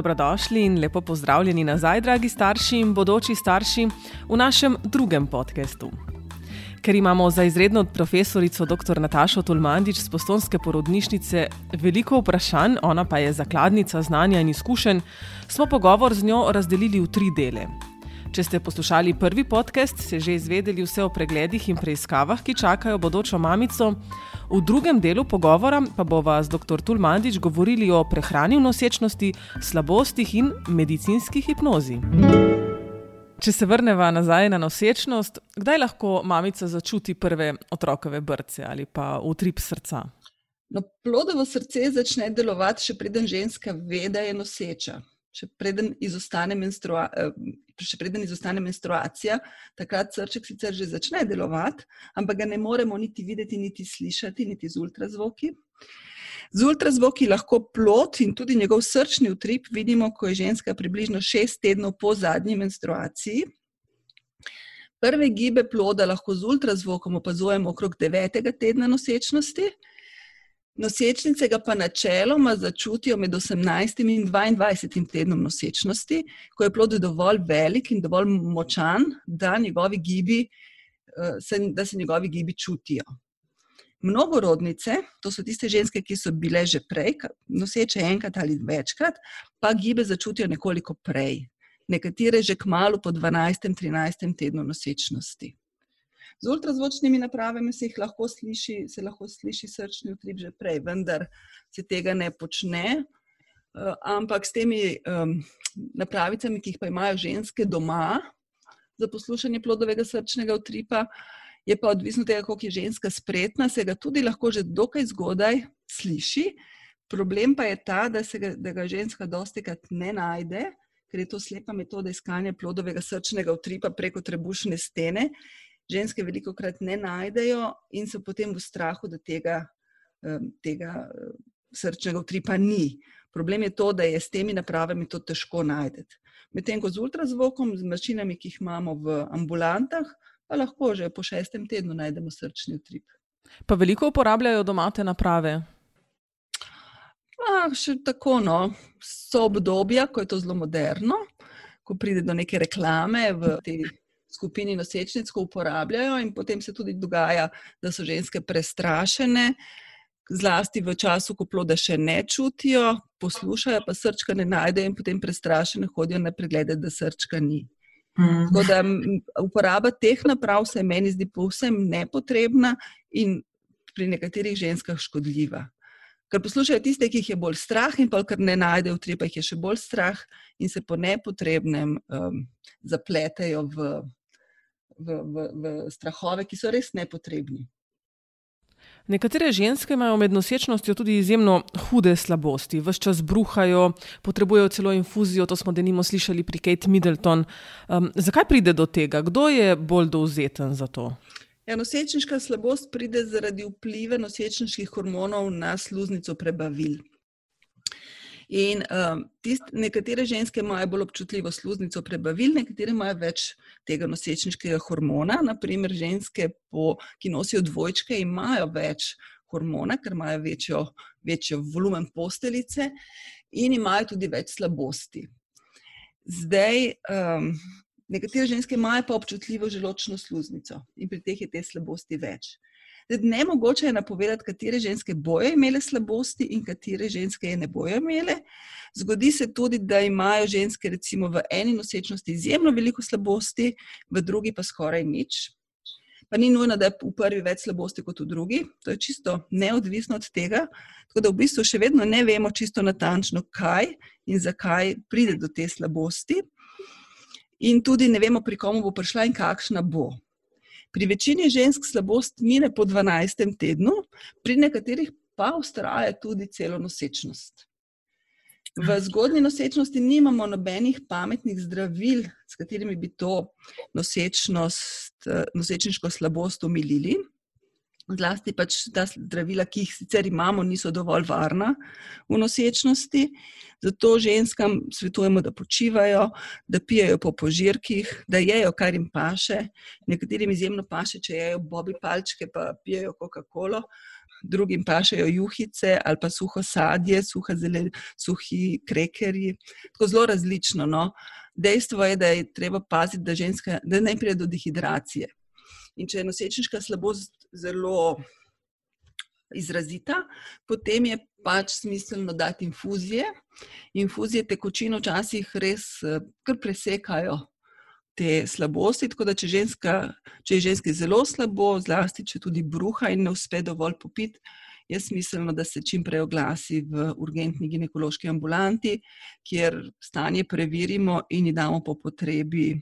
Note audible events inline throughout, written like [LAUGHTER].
Dobrodošli in lepo pozdravljeni nazaj, dragi starši in bodoči starši, v našem drugem podkastu. Ker imamo za izredno profesorico dr. Natašo Tolmandič z Postonske porodnišnice veliko vprašanj, ona pa je zakladnica znanja in izkušenj, smo pogovor z njo razdelili v tri dele. Če ste poslušali prvi podcast, ste že izvedeli vse o pregledih in preiskavah, ki čakajo bodočo mamico. V drugem delu pogovora pa bova z dr. Tulmandič govorili o prehrani v nosečnosti, slabostih in medicinski hipnozi. Če se vrnemo nazaj na nosečnost, kdaj lahko mamica začuti prve otrokove brce ali pa utrip srca? No, plodovo srce začne delovati, še preden ženska ve, da je noseča še preden izostane, menstrua, eh, še preden izostane menstruacija, takrat srček sicer že začne delovati, ampak ga ne moremo niti videti, niti slišati, niti z ultrazvoki. Z ultrazvoki lahko plot in tudi njegov srčni utrip vidimo, ko je ženska približno šest tednov po zadnji menstruaciji. Prve gibe ploda lahko z ultrazvokom opazujemo okrog devetega tedna nosečnosti. Nosečnice ga pa načeloma začutijo med 18 in 22 tednom nosečnosti, ko je plod dovolj velik in dovolj močan, da, gibi, eh, da se njegovi gibi čutijo. Mnogorodnice, to so tiste ženske, ki so bile že prej, noseče enkrat ali večkrat, pa gibe začutijo nekoliko prej. Nekatere že kmalo po 12-13 tednu nosečnosti. Z ultrazvočnimi napravami se lahko sliši, se lahko sliši srčni utrip že prej, vendar se tega ne počne. Uh, ampak s temi um, napravicami, ki jih pa imajo ženske doma za poslušanje plodovega srčnega utripa, je pa odvisno od tega, koliko je ženska spretna, se ga tudi lahko že dokaj zgodaj sliši. Problem pa je ta, da, ga, da ga ženska dosti krat ne najde, ker je to slepa metoda iskanja plodovega srčnega utripa preko trebušne stene ženske veliko krat ne najdejo in so potem v strahu, da tega, tega srčnega utripa ni. Problem je to, da je s temi napravami to težko najti. Medtem ko z ultrazvokom, z mašinami, ki jih imamo v ambulantah, pa lahko že po šestem tednu najdemo srčni utrip. Pa veliko uporabljajo domate naprave? A, še tako, no. so obdobja, ko je to zelo moderno, ko pride do neke reklame v tej skupini nosečnic, ko uporabljajo, in potem se tudi dogaja, da so ženske prestrašene, zlasti v času, ko ploda še ne čutijo, poslušajo, pa srčka ne najdejo in potem prestrašene hodijo na preglede, da srčka ni. Mm. Tako da uporaba teh naprav se meni zdi povsem nepotrebna in pri nekaterih ženskah škodljiva. Ker poslušajo tiste, ki jih je bolj strah, in pa kar ne najdejo utripa, jih je še bolj strah, in se po nepotrebnem um, zapletejo v v, v, v strahove, ki so res nepotrebni. Nekatere ženske imajo med nosečnostjo tudi izjemno hude slabosti, vse čas bruhajo, potrebujejo celo infuzijo. To smo denimo slišali pri Kate Middleton. Um, zakaj pride do tega? Kdo je bolj dovzeten za to? Ja, nosečniška slabost pride zaradi vpliva nosečniških hormonov na sluznico prebavil. In um, tist, nekatere ženske imajo bolj občutljivo sluznico prebavil, nekatere imajo več tega nosečniškega hormona. Naprimer, ženske, po, ki nosijo dvojčke, imajo več hormona, ker imajo večjo, večjo volumen posteljice in imajo tudi več slabosti. Zdaj, um, nekatere ženske imajo pa občutljivo želočno sluznico in pri teh je te slabosti več. Ne mogoče je napovedati, katere ženske bojo imele slabosti in katere ženske je ne bojo imele. Zgodi se tudi, da imajo ženske recimo v eni nosečnosti izjemno veliko slabosti, v drugi pa skoraj nič. Pa ni nujno, da je v prvi več slabosti kot v drugi, to je čisto neodvisno od tega. Tako da v bistvu še vedno ne vemo čisto natančno, kaj in zakaj pride do te slabosti. In tudi ne vemo, pri komu bo prišla in kakšna bo. Pri večini žensk slabost mine po 12. tednu, pri nekaterih pa ustraja tudi celo nosečnost. V zgodnji nosečnosti nimamo nobenih pametnih zdravil, s katerimi bi to nosečnost, nosečniško slabost umilili. Zlasti pač ta zdravila, ki jih sicer imamo, niso dovolj varna v nosečnosti. Zato ženskam svetujemo, da počivajo, da pijejo po požirkih, da jejo, kar jim paše. Nekaterim izjemno paše, če jejo bobi palčke, pa pijejo Coca-Cola, drugim pašejo juhice ali pa suho sadje, suha zelen, suhi krekerji. Tako zelo različno. No. Dejstvo je, da je treba paziti, da, ženska, da ne pride do dehidracije. In če je nosečniška slabost zelo izrazita, potem je pač smiselno dati infuzije. Infuzije tekočino včasih res eh, kar presekajo te slabosti. Tako da, če, ženska, če je ženski zelo slabo, zlasti če tudi bruha in ne uspe dovolj popiti, je smiselno, da se čim prej oglasi v urgentni ginekološki ambulanti, kjer stanje preverimo in ji damo po potrebi,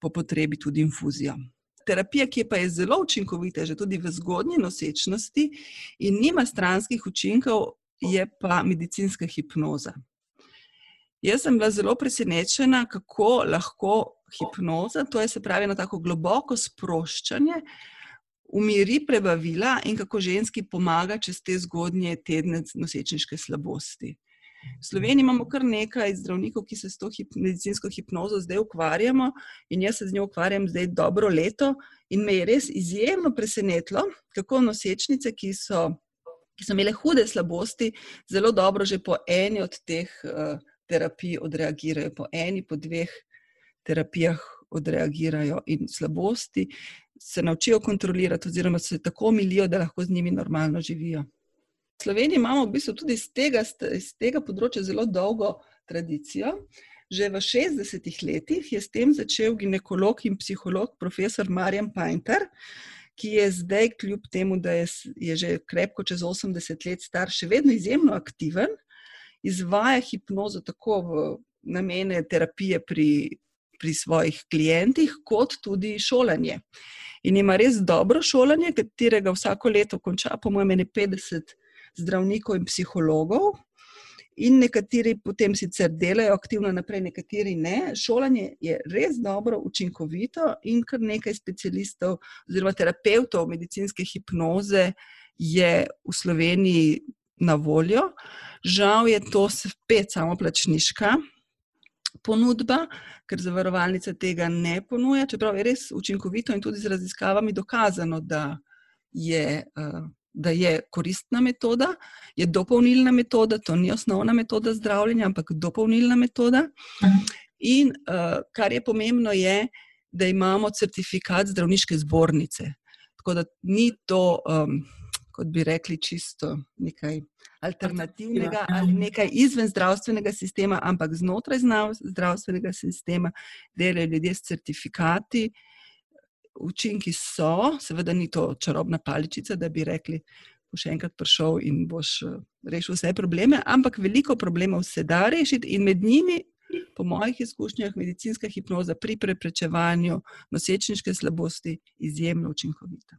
po potrebi tudi infuzijo terapija, ki pa je zelo učinkovita, že tudi v zgodnji nosečnosti in nima stranskih učinkov, je pa medicinska hipnoza. Jaz sem bila zelo presenečena, kako lahko hipnoza, to je se pravi na tako globoko sproščanje, umiri prebavila in kako ženski pomaga čez te zgodnje tedne nosečniške slabosti. V Sloveniji imamo kar nekaj zdravnikov, ki se s to hip, medicinsko hipnozo zdaj ukvarjamo, in jaz se z njo ukvarjam zdaj dobro leto. In me je res izjemno presenetilo, kako nosečnice, ki so, ki so imele hude slabosti, zelo dobro že po eni od teh uh, terapij odreagirajo, po eni, po dveh terapijah odreagirajo in slabosti se naučijo kontrolirati, oziroma se tako milijo, da lahko z njimi normalno živijo. Sloveniji imamo v bistvu tudi iz tega, tega področja zelo dolgo tradicijo. Že v 60-ih letih je s tem začel ginekolog in psiholog profesor Marjan Painter, ki je zdaj, kljub temu, da je, je že krepko čez 80 let star, še vedno izjemno aktiven, izvaja hipnozo tako v namene terapije pri, pri svojih klientih, kot tudi šolanje. In ima res dobro šolanje, katerega vsako leto konča, po mojem, 50 zdravnikov in psihologov. In nekateri potem sicer delajo aktivno naprej, nekateri ne. Šolanje je res dobro, učinkovito, in kar nekaj specialistov, oziroma terapeutov medicinske hipnoze je v Sloveniji na voljo. Žal je to spet samo plačniška ponudba, ker zavarovalnica tega ne ponuja, čeprav je res učinkovito in tudi z raziskavami dokazano, da je. Uh, da je koristna metoda, je dopolnilna metoda, to ni osnovna metoda zdravljenja, ampak dopolnilna metoda. In uh, kar je pomembno, je, da imamo certifikat zdravniške zbornice. Tako da ni to, um, kot bi rekli, čisto nekaj alternativnega ali nekaj izven zdravstvenega sistema, ampak znotraj zdravstvenega sistema delajo ljudje s certifikati. Uh, učinki so, seveda ni to čarobna paličica, da bi rekli, boš enkrat prišel in boš eh, rešil vse probleme, ampak veliko problemov se da rešiti in med njimi, po mojih izkušnjah, medicinska hipnoza pri preprečevanju nosečniške slabosti izjemno učinkovita.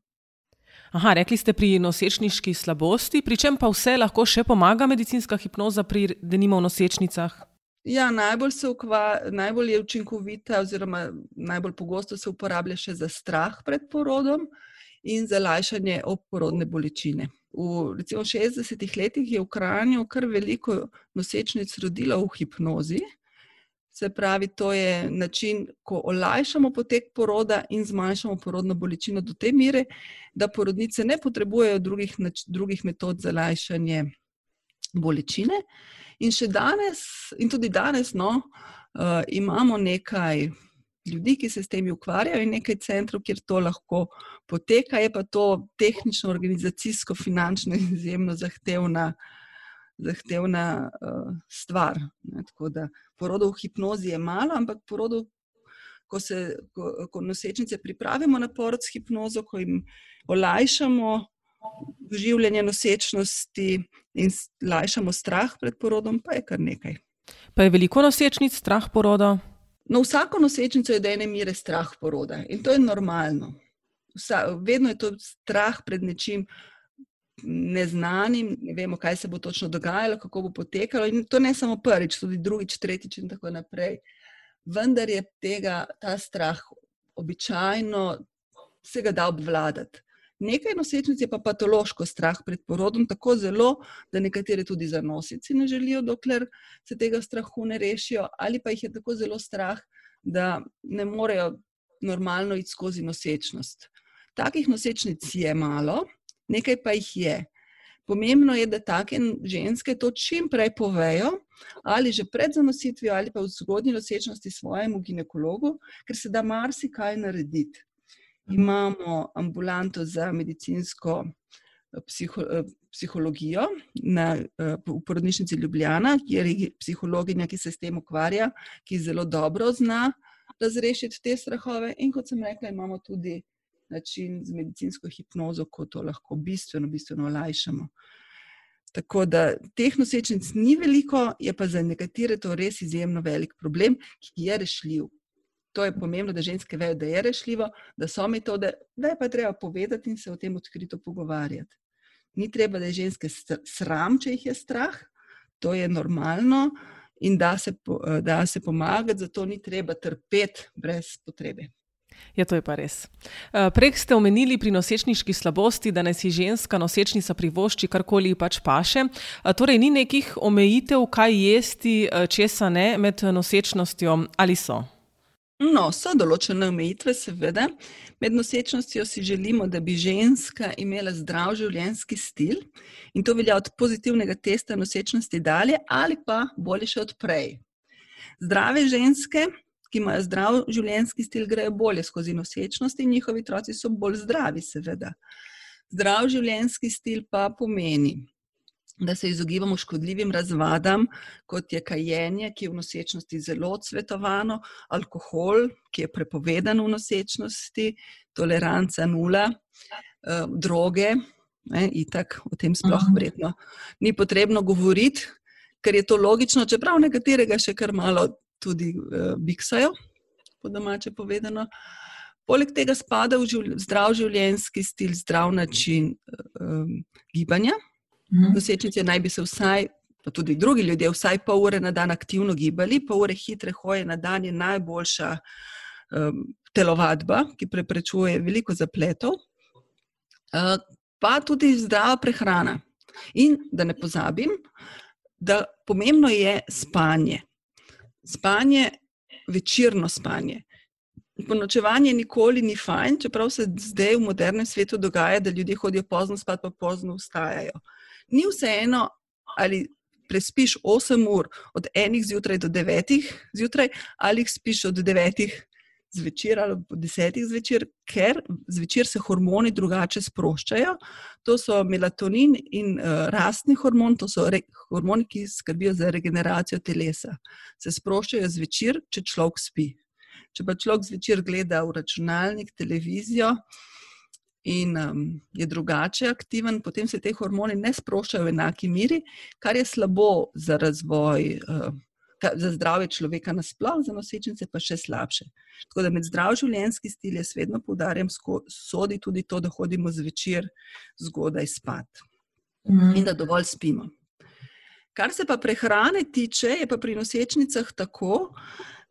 Aha, rekli ste pri nosečniški slabosti, pri čem pa vse lahko še pomaga medicinska hipnoza pri denimo nosečnicah? Ja, najbolj, ukva, najbolj je učinkovita, oziroma najbolj pogosto se uporablja še za strah pred porodom in za lajšanje oporodne bolečine. V recimo, 60-ih letih je v Kranju kar veliko nosečnic rodilo v hipnozi. Se pravi, to je način, ko olajšamo potek poroda in zmanjšamo porodno bolečino do te mere, da porodnice ne potrebujejo drugih, drugih metod za lajšanje bolečine. In še danes, in tudi danes, no, uh, imamo nekaj ljudi, ki se s tem ukvarjajo, in nekaj centrov, kjer to lahko poteka, je pa to tehnično, organizacijsko, finančno [LAUGHS] izjemno zahtevna, zahtevna uh, stvar. Ne, tako da porodov v hipnozi je malo, ampak porodov. Ko se ko, ko nosečnice pripravimo na porod s hipnozo, ko jim olajšamo doživljanje nosečnosti in lajšamo strah pred porodom, pa je kar nekaj. Pa je veliko nosečnic strah poroda? No, vsako nosečnico je do ene mere strah poroda in to je normalno. Vsa, vedno je to strah pred nečim neznanim, ne vemo, kaj se bo točno dogajalo, kako bo potekalo. In to ne samo prvič, tudi drugič, tretjič in tako naprej. Vendar je tega, ta strah običajno se ga da obvladati Nekaj nosečnic je pa patološko strah pred porodom, tako zelo, da nekatere tudi za nosici ne želijo, dokler se tega strahu ne rešijo, ali pa jih je tako zelo strah, da ne morejo normalno iti skozi nosečnost. Takih nosečnic je malo, nekaj pa jih je. Pomembno je, da take ženske to čim prej povejo, ali že pred zanositvijo, ali pa v zgodnji nosečnosti svojemu ginekologu, ker se da marsikaj narediti. Imamo ambulanto za medicinsko eh, psiho, eh, psihologijo na, eh, v porodnišnici Ljubljana, kjer je psihologinja, ki se s tem ukvarja, ki zelo dobro zna razrešiti te strahove. In kot sem rekla, imamo tudi način z medicinsko hipnozo, ko to lahko bistveno, bistveno olajšamo. Tako da teh nosečnic ni veliko, je pa za nekatere to res izjemno velik problem, ki je rešljiv. To je pomembno, da ženske vejo, da je rešljivo, da so metode, da je pa treba povedati in se o tem odkrito pogovarjati. Ni treba, da je ženske sram, če jih je strah, to je normalno in da se, da se pomagati, zato ni treba trpeti brez potrebe. Ja, to je pa res. Eh, Prej ste omenili pri nosečniški slabosti, da naj si ženska nosečnica privošči karkoli pač paše. Eh, torej, ni nekih omejitev, kaj jesti, eh, česa ne med nosečnostjo ali so? No, so določene omejitve, seveda. Med nosečnostjo si želimo, da bi ženska imela zdrav življenjski stil in to velja od pozitivnega testa nosečnosti dalje ali pa bolje še od prej. Zdrave ženske, ki imajo zdrav življenjski stil, grejo bolje skozi nosečnost in njihovi otroci so bolj zdravi, seveda. Zdrav življenjski stil pa pomeni, da se izogibamo škodljivim razvadam, kot je kajenje, ki je v nosečnosti zelo odsvetovano, alkohol, ki je prepovedan v nosečnosti, toleranca nula, eh, droge, ne, itak o tem sploh mhm. vredno. Ni potrebno govoriti, ker je to logično, čeprav nekaterega še kar malo tudi eh, biksajo, po domače povedano. Poleg tega spada v živl zdrav življenjski stil, zdrav način eh, gibanja. Mhm. Nosečnice naj bi se vsaj, pa tudi drugi ljudje, vsaj pol ure na dan aktivno gibali, pol ure hitre hoje na dan je najboljša um, telovadba, ki preprečuje veliko zapletov, uh, pa tudi zdrava prehrana. In da ne pozabim, da pomembno je spanje. Spanje, večerno spanje. Ponočevanje nikoli ni fajn, čeprav se zdaj v modernem svetu dogaja, da ljudje hodijo pozno spat, pa pozno vstajajo. Uh, ni vseeno, ali prespiš 8 ur od enih zjutraj do 9 zjutraj, ali jih spiš od 9 zvečer ali od 10 zvečer, ker zvečer se hormoni drugače sproščajo. To so melatonin in uh, rastni hormon, to so hormoni, ki skrbijo za regeneracijo telesa. Se sproščajo zvečer, če človek spi. Če pa človek zvečer gleda v računalnik, televizijo, uh, in um, je drugače aktiven, potem se te hormoni ne sproščajo v enaki miri, kar je slabo za razvoj, uh, za zdravje človeka nasplošno, za nosečnice pa še slabše. Tako da med zdrav življenjski stil jaz vedno poudarjam, sodi tudi to, da hodimo zvečer zgodaj spat mm. in da dovolj spimo. Kar se pa prehrane tiče, je pa pri nosečnicah tako,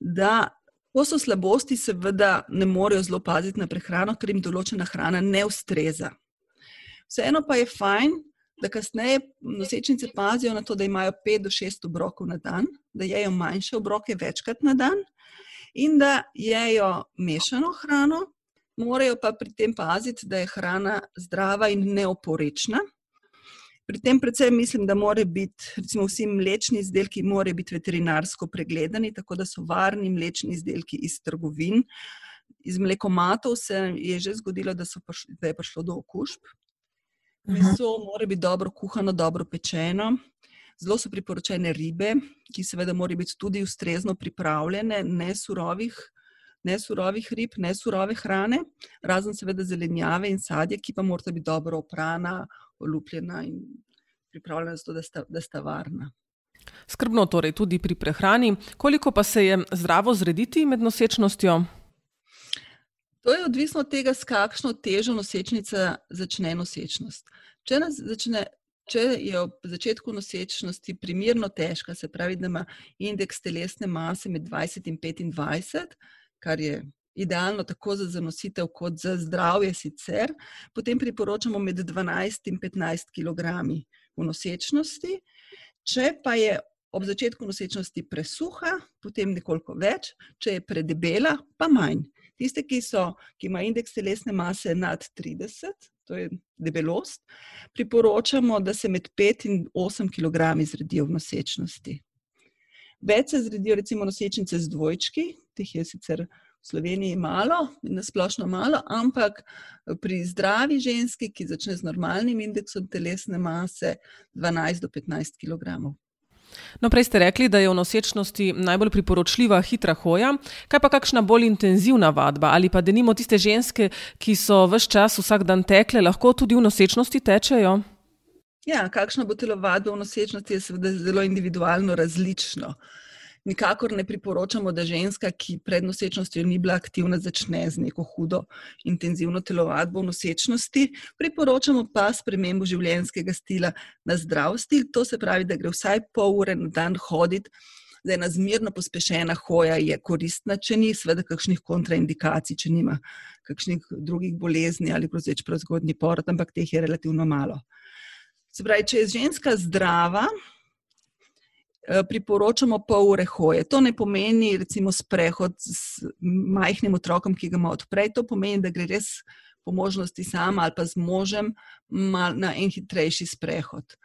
da Ko so slabosti, seveda ne morejo zelo paziti na prehrano, ker jim določena hrana ne ustreza. Vseeno pa je fajn, da kasneje nosečnice pazijo na to, da imajo 5 do 6 obrokov na dan, da jejo manjše obroke večkrat na dan in da jejo mešano hrano, morajo pa pri tem paziti, da je hrana zdrava in neoporečna. Pri tem predvsem mislim, da mora biti, recimo, vsi mlečni izdelki morajo biti veterinarsko pregledani, tako da so varni mlečni izdelki iz trgovin. Iz mlekomatov se je že zgodilo, da, prišli, da je prišlo do okužb. Meso mora biti dobro kuhano, dobro pečeno. Zelo so priporočene ribe, ki seveda morajo biti tudi ustrezno pripravljene, ne surovih, ne surovih rib, ne surove hrane, razen seveda zelenjave in sadje, ki pa morata biti dobro oprana, olupljena in pripravljena za to, da sta, da sta varna. Skrbno torej tudi pri prehrani. Koliko pa se je zdravo zrediti med nosečnostjo? To je odvisno od tega, s kakšno težo nosečnica začne nosečnost. Če, začne, če je ob začetku nosečnosti primerno težka, se pravi, da ima indeks telesne mase med 20 in 25, kar je idealno tako za zanositev, kot za zdravje sicer, potem priporočamo med 12 in 15 kg v nosečnosti. Če pa je ob začetku nosečnosti presuha, potem nekoliko več, če je predebela, pa manj. Tiste, ki, so, ki imajo indeks telesne mase nad 30, to je debelost, priporočamo, da se med 5 in 8 kg zredijo v nosečnosti. Več se zredijo, recimo, nosečnice z dvojčki, teh je sicer v Sloveniji malo, na splošno malo, ampak pri zdravi ženski, ki začne z normalnim indeksom telesne mase, 12 do 15 kg. No, prej ste rekli, da je v nosečnosti najbolj priporočljiva hitra hoja. Kaj pa kakšna bolj intenzivna vadba ali pa da nimo tiste ženske, ki so vse čas vsak dan tekle, lahko tudi v nosečnosti tečejo? Ja, kakšna bo telovadba v nosečnosti, je seveda zelo individualno različno. Nikakor ne priporočamo, da ženska, ki pred nosečnostjo ni bila aktivna, začne z neko hudo intenzivno telovadbo v nosečnosti. Priporočamo pa spremembo življenjskega stila na zdrav stil, to se pravi, da gre vsaj pol ure na dan hoditi. Da je ena zmerno pospešena hoja je koristna, če ni seveda kakšnih kontraindikacij, če nima kakšnih drugih bolezni ali prozeč prezgodni porod, ampak teh je relativno malo. Se pravi, če je ženska zdrava, priporočamo pol ure hoje. To ne pomeni, recimo, sprehod z majhnim otrokom, ki ga ima odprej. To pomeni, da gre res po možnosti sama ali pa z možem na en hitrejši sprehod.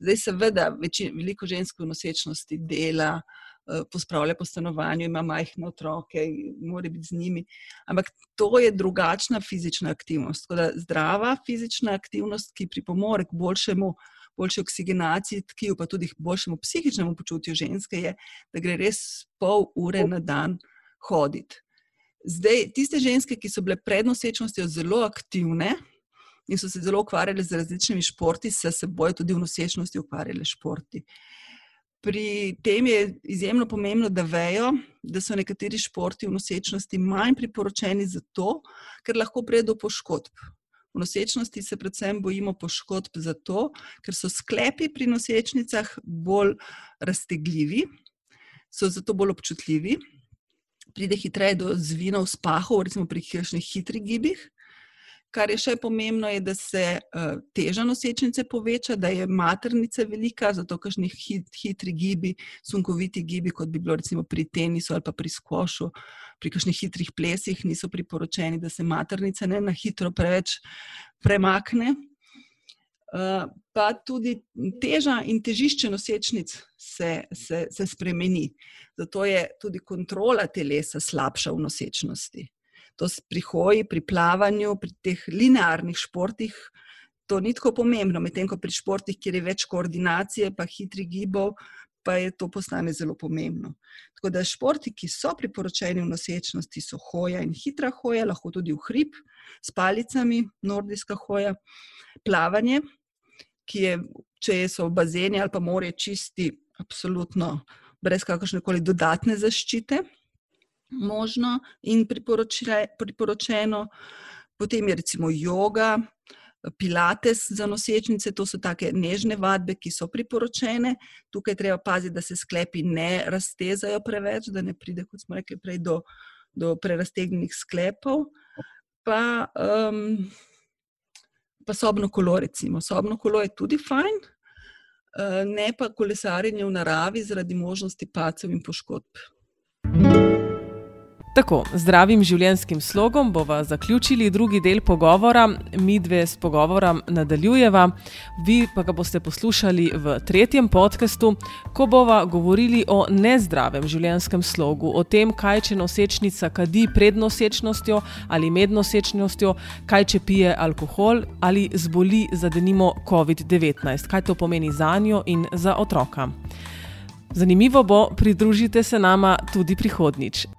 Zdaj, seveda, večin, veliko žensk v nosečnosti dela, eh, pospravlja po stanovanju, ima majhne otroke, mora biti z njimi. Ampak to je drugačna fizična aktivnost. Zdrava fizična aktivnost, ki pripomore k boljšemu boljši oksigenaciji tkiv, pa tudi boljšemu psihičnemu počutju ženske, je, da gre res pol ure na dan hoditi. Zdaj, tiste ženske, ki so bile pred nosečnostjo zelo aktivne in so se zelo ukvarjale z različnimi športi, se seboj tudi v nosečnosti ukvarjale športi. Pri tem je izjemno pomembno, da vejo, da so nekateri športi v nosečnosti manj priporočeni zato, ker lahko pride do poškodb. V nosečnosti se predvsem bojimo poškodb zato, ker so sklepi pri nosečnicah bolj raztegljivi, so zato bolj občutljivi, pride hitreje do zvinov spahov, recimo pri hitrih gibih. Kar je še pomembno, je, da se uh, teža nosečnice poveča, da je maternica velika, zato kažni hit, hitri gibi, sunkoviti gibi, kot bi bilo recimo pri tenisu ali pa pri skošu, pri kakšnih hitrih plesih, niso priporočeni, da se maternica ne na hitro preveč premakne. Uh, pa tudi teža in težišče nosečnic se, se, se spremeni. Zato je tudi kontrola telesa slabša v nosečnosti to pri hoji, pri plavanju, pri teh linearnih športih, to ni tako pomembno, medtem ko pri športih, kjer je več koordinacije, pa hitri gibov, pa je to postane zelo pomembno. Tako da športi, ki so priporočeni v nosečnosti, so hoja in hitra hoja, lahko tudi v hrib s palicami, nordijska hoja, plavanje, ki je, če so v bazeni ali pa morje čisti, absolutno brez kakršne koli dodatne zaščite možno in priporočeno. Potem je recimo yoga, pilates za nosečnice, to so take nežne vadbe, ki so priporočene. Tukaj treba paziti, da se sklepi ne raztezajo preveč, da ne pride, kot smo rekli, prej do, do prerastegnjenih sklepov. Pa, um, pa sobno kolo, recimo. Sobno kolo je tudi fajn, uh, ne pa kolesarjenje v naravi zaradi možnosti pacev in poškodb. Tako, zdravim življenjskim slogom bomo zaključili drugi del pogovora, mi dve s pogovorom nadaljujeva, vi pa ga boste poslušali v tretjem podkastu, ko bomo govorili o nezdravem življenjskem slogu, o tem, kaj če nosečnica kadi pred nosečnostjo ali med nosečnostjo, kaj če pije alkohol ali zboli za denimo COVID-19, kaj to pomeni za njo in za otroka. Zanimivo bo, pridružite se nama tudi prihodnič.